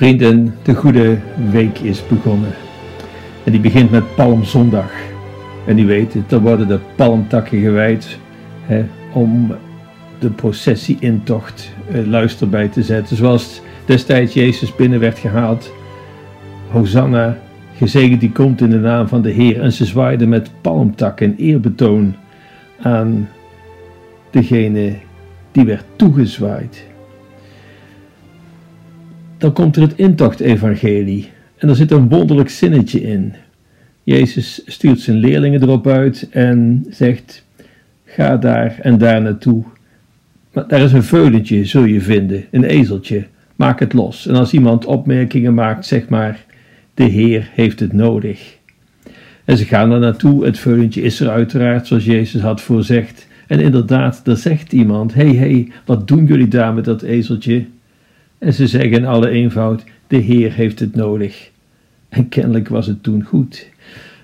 Vrienden, de goede week is begonnen. En die begint met Palmzondag. En u weet dan worden de palmtakken gewijd hè, om de processie-intocht eh, luister bij te zetten. Zoals destijds Jezus binnen werd gehaald. Hosanna, gezegend die komt in de naam van de Heer. En ze zwaaiden met palmtakken eerbetoon aan degene die werd toegezwaaid dan komt er het intocht-evangelie. En er zit een wonderlijk zinnetje in. Jezus stuurt zijn leerlingen erop uit en zegt: Ga daar en daar naartoe. Maar daar is een veulentje, zul je vinden, een ezeltje. Maak het los. En als iemand opmerkingen maakt, zeg maar: De Heer heeft het nodig. En ze gaan er naartoe. Het veulentje is er uiteraard, zoals Jezus had voorzegd. En inderdaad, er zegt iemand: hey, hey, wat doen jullie daar met dat ezeltje? En ze zeggen in alle eenvoud: De Heer heeft het nodig. En kennelijk was het toen goed.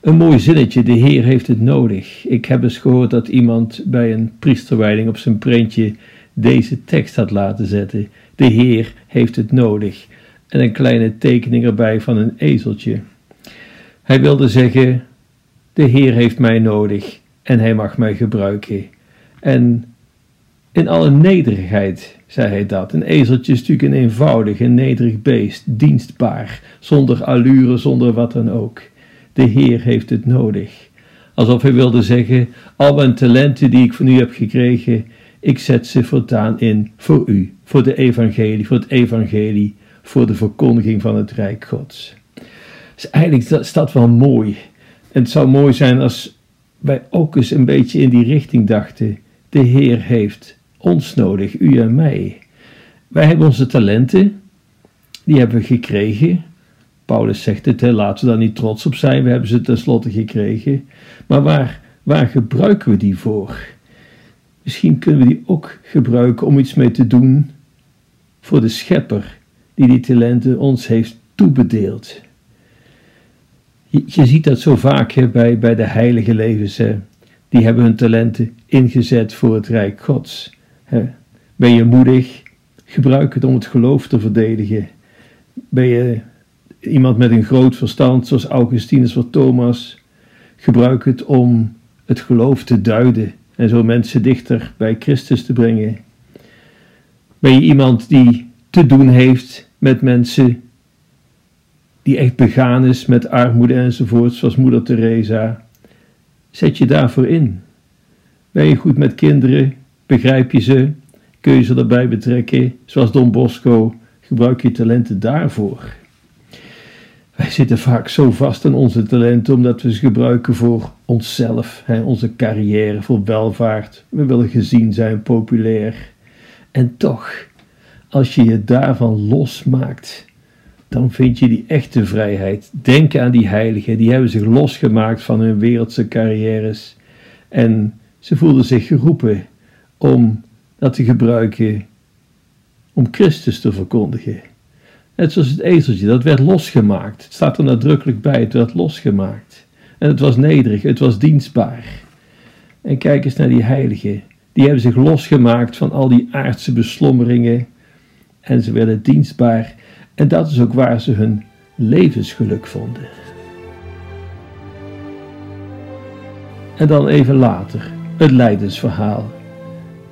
Een mooi zinnetje: De Heer heeft het nodig. Ik heb eens gehoord dat iemand bij een priesterwijding op zijn prentje deze tekst had laten zetten: De Heer heeft het nodig. En een kleine tekening erbij van een ezeltje. Hij wilde zeggen: De Heer heeft mij nodig en hij mag mij gebruiken. En in alle nederigheid zei hij dat. Een ezeltje is natuurlijk een eenvoudig en nederig beest, dienstbaar, zonder allure, zonder wat dan ook. De Heer heeft het nodig. Alsof hij wilde zeggen: Al mijn talenten die ik van u heb gekregen, ik zet ze voortaan in voor u, voor de evangelie, voor het evangelie, voor de verkondiging van het Rijk Gods. Dus eigenlijk is dat wel mooi. En het zou mooi zijn als wij ook eens een beetje in die richting dachten. De Heer heeft ons nodig, u en mij. Wij hebben onze talenten, die hebben we gekregen. Paulus zegt het, laten we daar niet trots op zijn, we hebben ze tenslotte gekregen. Maar waar, waar gebruiken we die voor? Misschien kunnen we die ook gebruiken om iets mee te doen voor de schepper die die talenten ons heeft toebedeeld. Je, ziet dat zo vaak hè, bij, bij de heilige levens. Die hebben hun talenten ingezet voor het Rijk Gods. Ben je moedig? Gebruik het om het geloof te verdedigen. Ben je iemand met een groot verstand, zoals Augustinus of Thomas? Gebruik het om het geloof te duiden en zo mensen dichter bij Christus te brengen. Ben je iemand die te doen heeft met mensen die echt begaan is met armoede enzovoort, zoals moeder Teresa? Zet je daarvoor in. Ben je goed met kinderen? Begrijp je ze? Kun je ze erbij betrekken? Zoals Don Bosco, gebruik je talenten daarvoor. Wij zitten vaak zo vast aan onze talenten omdat we ze gebruiken voor onszelf, hè, onze carrière, voor welvaart. We willen gezien zijn, populair. En toch, als je je daarvan losmaakt, dan vind je die echte vrijheid. Denk aan die heiligen, die hebben zich losgemaakt van hun wereldse carrières. En ze voelden zich geroepen om dat te gebruiken om Christus te verkondigen. Net zoals het ezeltje, dat werd losgemaakt. Het staat er nadrukkelijk bij, het werd losgemaakt. En het was nederig, het was dienstbaar. En kijk eens naar die heiligen. Die hebben zich losgemaakt van al die aardse beslommeringen. En ze werden dienstbaar. En dat is ook waar ze hun levensgeluk vonden. En dan even later, het lijdensverhaal.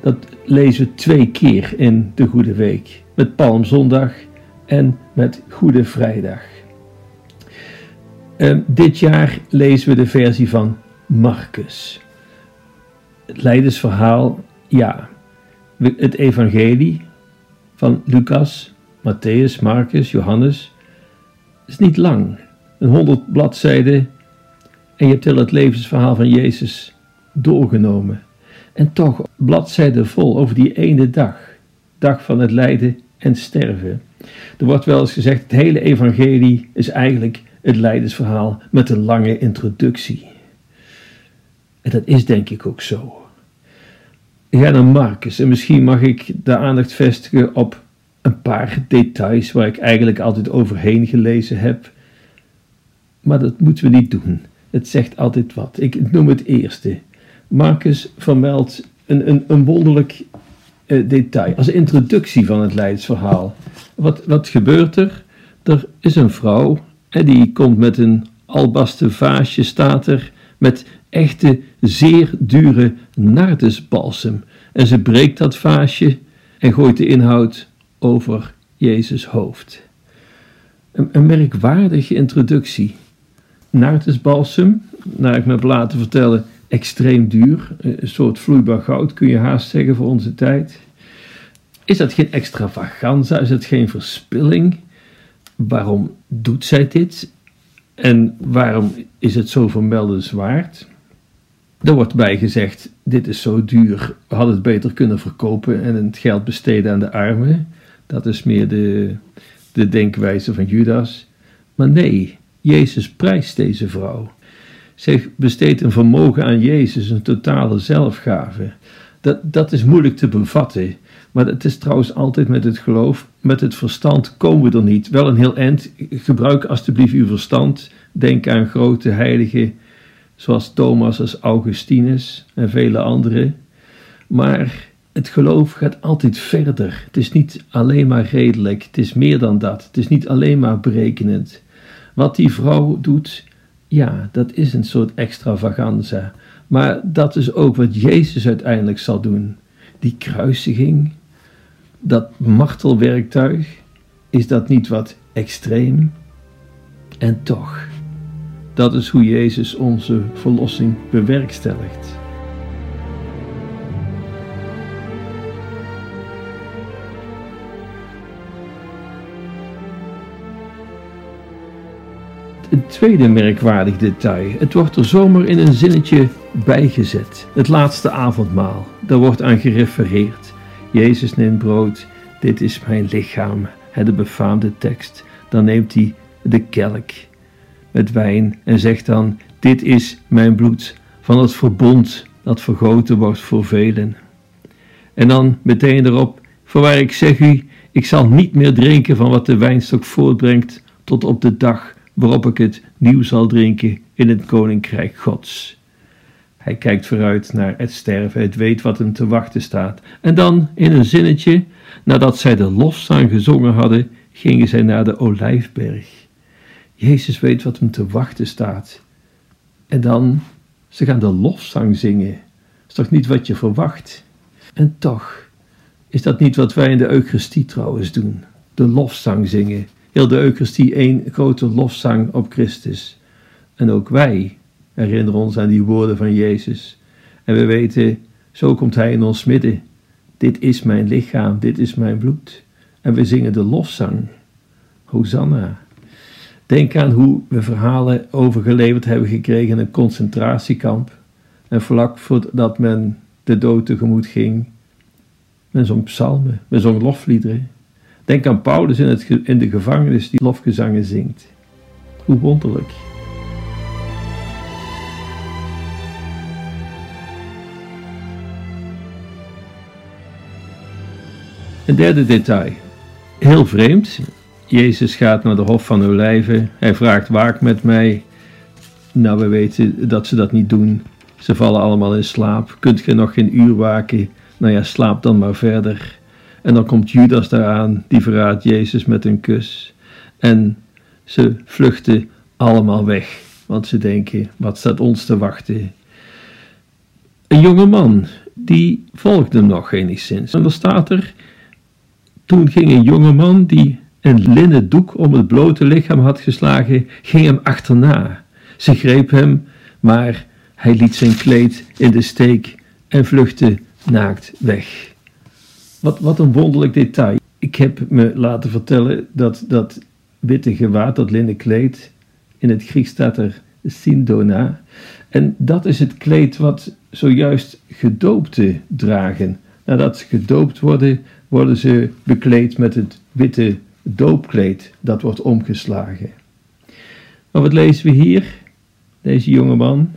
Dat lezen we twee keer in de Goede Week. Met Palmzondag en met Goede Vrijdag. Uh, dit jaar lezen we de versie van Marcus. Het lijdensverhaal, ja. Het evangelie van Lucas, Matthäus, Marcus, Johannes is niet lang. Een honderd bladzijden en je hebt heel het levensverhaal van Jezus doorgenomen. En toch bladzijden vol over die ene dag, dag van het lijden en sterven. Er wordt wel eens gezegd, het hele evangelie is eigenlijk het lijdensverhaal met een lange introductie. En dat is denk ik ook zo. Ik ga naar Marcus en misschien mag ik de aandacht vestigen op een paar details waar ik eigenlijk altijd overheen gelezen heb. Maar dat moeten we niet doen. Het zegt altijd wat. Ik noem het eerste. Marcus vermeldt een, een, een wonderlijk uh, detail als introductie van het leidsverhaal. Wat, wat gebeurt er? Er is een vrouw en die komt met een albasten vaasje, staat er, met echte zeer dure nardusbalsem. En ze breekt dat vaasje en gooit de inhoud over Jezus hoofd. Een, een merkwaardige introductie. Nardusbalsem, naar ik me heb laten vertellen, extreem duur. Een soort vloeibaar goud, kun je haast zeggen voor onze tijd. Is dat geen extravaganza? Is het geen verspilling? Waarom doet zij dit? En waarom is het zo vermeldenswaard? Er wordt bij gezegd: dit is zo duur, we hadden het beter kunnen verkopen en het geld besteden aan de armen. Dat is meer de, de denkwijze van Judas. Maar nee, Jezus prijst deze vrouw. Zij besteedt een vermogen aan Jezus, een totale zelfgave. Dat, dat is moeilijk te bevatten. Maar het is trouwens altijd met het geloof. Met het verstand komen we er niet. Wel een heel eind. Gebruik alstublieft uw verstand. Denk aan grote heiligen zoals Thomas als Augustinus en vele anderen. Maar het geloof gaat altijd verder. Het is niet alleen maar redelijk, het is meer dan dat. Het is niet alleen maar berekenend. Wat die vrouw doet, ja, dat is een soort extravaganza. Maar dat is ook wat Jezus uiteindelijk zal doen. Die kruisiging, dat martelwerktuig, is dat niet wat extreem? En toch. Dat is hoe Jezus onze verlossing bewerkstelligt. Een tweede merkwaardig detail. Het wordt er zomaar in een zinnetje bijgezet. Het laatste avondmaal. Daar wordt aan gerefereerd. Jezus neemt brood. Dit is mijn lichaam. De befaamde tekst. Dan neemt hij de kelk met wijn en zegt dan: Dit is mijn bloed van het verbond dat vergoten wordt voor velen. En dan meteen erop: Voorwaar ik zeg u, ik zal niet meer drinken van wat de wijnstok voortbrengt, tot op de dag waarop ik het nieuw zal drinken in het koninkrijk Gods. Hij kijkt vooruit naar het sterven, het weet wat hem te wachten staat. En dan, in een zinnetje, nadat zij de lofzang gezongen hadden, gingen zij naar de olijfberg. Jezus weet wat hem te wachten staat. En dan, ze gaan de lofzang zingen. Is toch niet wat je verwacht? En toch, is dat niet wat wij in de Eucharistie trouwens doen? De lofzang zingen. Heel de Eucharistie één grote lofzang op Christus. En ook wij herinneren ons aan die woorden van Jezus. En we weten, zo komt Hij in ons midden. Dit is mijn lichaam, dit is mijn bloed. En we zingen de lofzang. Hosanna. Denk aan hoe we verhalen overgeleverd hebben gekregen in een concentratiekamp. En vlak voordat men de dood tegemoet ging, men zong psalmen, men zong lofliederen. Denk aan Paulus in, het, in de gevangenis die lofgezangen zingt. Hoe wonderlijk. Een derde detail. Heel vreemd, Jezus gaat naar de Hof van Olijven. Hij vraagt: Waak met mij. Nou, we weten dat ze dat niet doen. Ze vallen allemaal in slaap. Kunt je nog geen uur waken? Nou ja, slaap dan maar verder. En dan komt Judas daaraan, die verraadt Jezus met een kus. En ze vluchten allemaal weg, want ze denken: wat staat ons te wachten? Een jonge man, die volgde hem nog enigszins. En dan staat er: toen ging een jonge man die een linnen doek om het blote lichaam had geslagen, ging hem achterna. Ze greep hem, maar hij liet zijn kleed in de steek en vluchtte naakt weg. Wat, wat een wonderlijk detail. Ik heb me laten vertellen dat dat witte gewaad, dat linnen kleed, in het Grieks staat er sindona. En dat is het kleed wat zojuist gedoopten dragen. Nadat ze gedoopt worden, worden ze bekleed met het witte doopkleed dat wordt omgeslagen. Maar wat lezen we hier? Deze jonge man,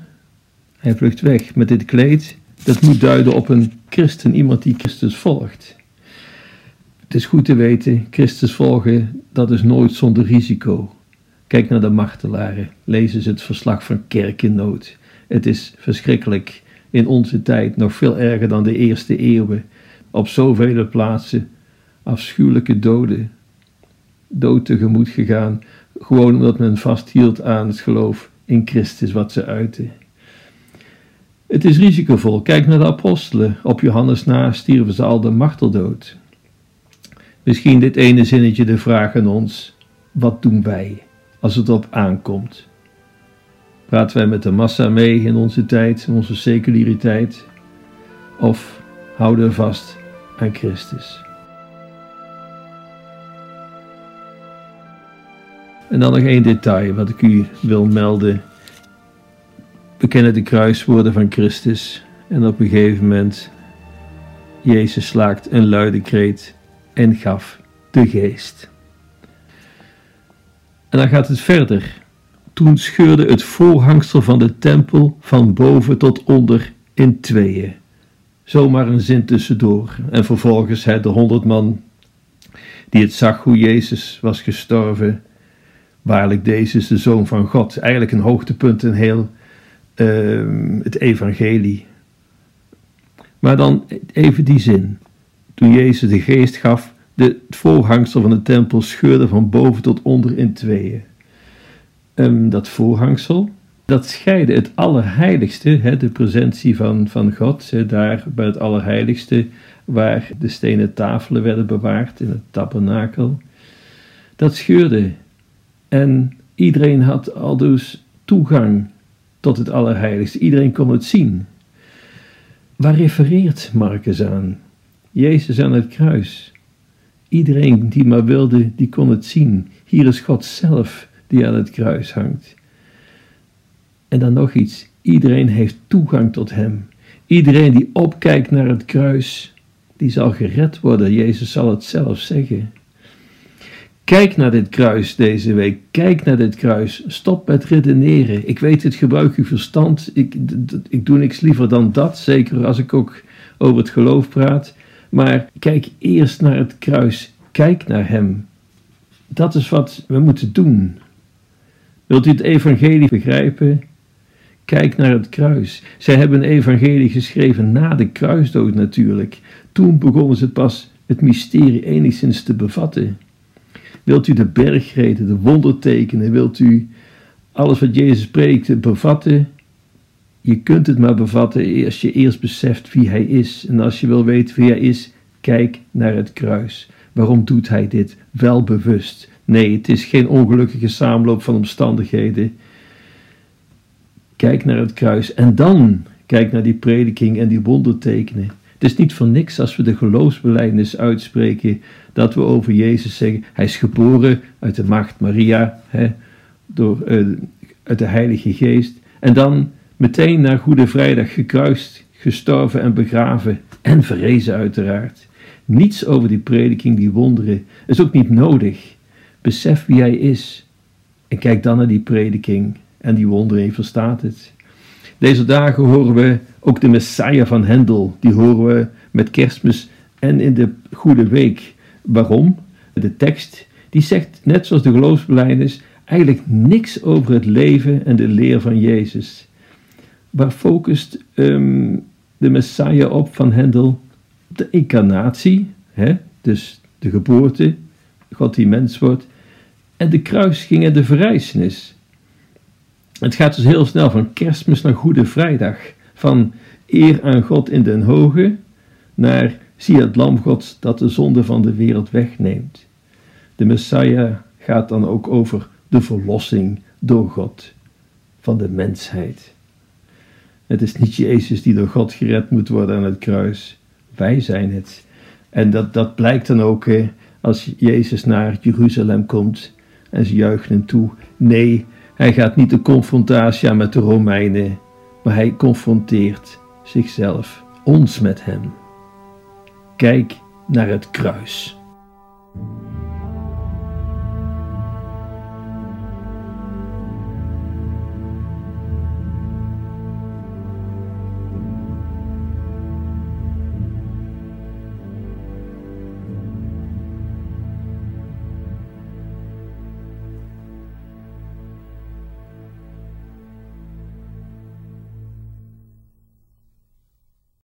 hij vlucht weg met dit kleed. Dat moet duiden op een christen, iemand die Christus volgt. Het is goed te weten, Christus volgen, dat is nooit zonder risico. Kijk naar de martelaren, lezen ze het verslag van kerk in nood. Het is verschrikkelijk in onze tijd, nog veel erger dan de eerste eeuwen. Op zoveel plaatsen afschuwelijke doden, dood tegemoet gegaan, gewoon omdat men vasthield aan het geloof in Christus wat ze uiten. Het is risicovol. Kijk naar de apostelen. Op Johannes na stierven ze al de marteldood. Misschien dit ene zinnetje de vraag aan ons: wat doen wij als het op aankomt? Praten wij met de massa mee in onze tijd, in onze seculariteit? Of houden we vast aan Christus? En dan nog één detail wat ik u wil melden. We kennen de kruiswoorden van Christus en op een gegeven moment Jezus slaakt een luide kreet en gaf de geest. En dan gaat het verder. Toen scheurde het voorhangsel van de tempel van boven tot onder in tweeën. Zomaar een zin tussendoor. En vervolgens hij de honderd man die het zag hoe Jezus was gestorven. Waarlijk, deze is de Zoon van God. Eigenlijk een hoogtepunt in heel het evangelie. Maar dan even die zin. Toen Jezus de geest gaf, de, het voorhangsel van de tempel scheurde van boven tot onder in tweeën. Um, dat voorhangsel, dat scheidde het allerheiligste, de presentie van, van God, daar bij het allerheiligste, waar de stenen tafelen werden bewaard in het tabernakel. Dat scheurde. En iedereen had al dus toegang tot het allerheiligste. Iedereen kon het zien. Waar refereert Marcus aan? Jezus aan het kruis. Iedereen die maar wilde, die kon het zien. Hier is God zelf die aan het kruis hangt. En dan nog iets. Iedereen heeft toegang tot Hem. Iedereen die opkijkt naar het kruis, die zal gered worden. Jezus zal het zelf zeggen. Kijk naar dit kruis deze week. Kijk naar dit kruis. Stop met redeneren. Ik weet het, gebruik uw verstand. Ik, ik doe niks liever dan dat. Zeker als ik ook over het geloof praat. Maar kijk eerst naar het kruis. Kijk naar Hem. Dat is wat we moeten doen. Wilt u het evangelie begrijpen? Kijk naar het kruis. Zij hebben een evangelie geschreven na de kruisdood natuurlijk. Toen begonnen ze pas het mysterie enigszins te bevatten. Wilt u de bergreden, de wondertekenen, wilt u alles wat Jezus spreekt bevatten? Je kunt het maar bevatten als je eerst beseft wie Hij is. En als je wil weten wie Hij is, kijk naar het kruis. Waarom doet Hij dit? Wel bewust. Nee, het is geen ongelukkige samenloop van omstandigheden. Kijk naar het kruis en dan kijk naar die prediking en die wondertekenen. Het is niet voor niks als we de geloofsbelijdenis uitspreken dat we over Jezus zeggen: Hij is geboren uit de macht Maria, hè, door, uh, uit de Heilige Geest. En dan meteen naar Goede Vrijdag gekruist, gestorven en begraven en verrezen, uiteraard. Niets over die prediking, die wonderen, is ook niet nodig. Besef wie Hij is en kijk dan naar die prediking en die wonderen en verstaat het. Deze dagen horen we ook de Messiah van Hendel. Die horen we met kerstmis en in de Goede Week. Waarom? De tekst die zegt, net zoals de geloofsbelijdenis, eigenlijk niks over het leven en de leer van Jezus. Waar focust um, de Messiah op van Hendel? De incarnatie, hè? dus de geboorte, God die mens wordt, en de kruising en de verrijzenis. Het gaat dus heel snel van kerstmis naar Goede Vrijdag. Van eer aan God in den hoge naar zie het lam Gods dat de zonde van de wereld wegneemt. De Messiah gaat dan ook over de verlossing door God van de mensheid. Het is niet Jezus die door God gered moet worden aan het kruis. Wij zijn het. En dat, dat blijkt dan ook als Jezus naar Jeruzalem komt en ze juichen hem toe. Nee, hij gaat niet de confrontatie aan met de Romeinen, maar hij confronteert zichzelf, ons met hem. Kijk naar het kruis.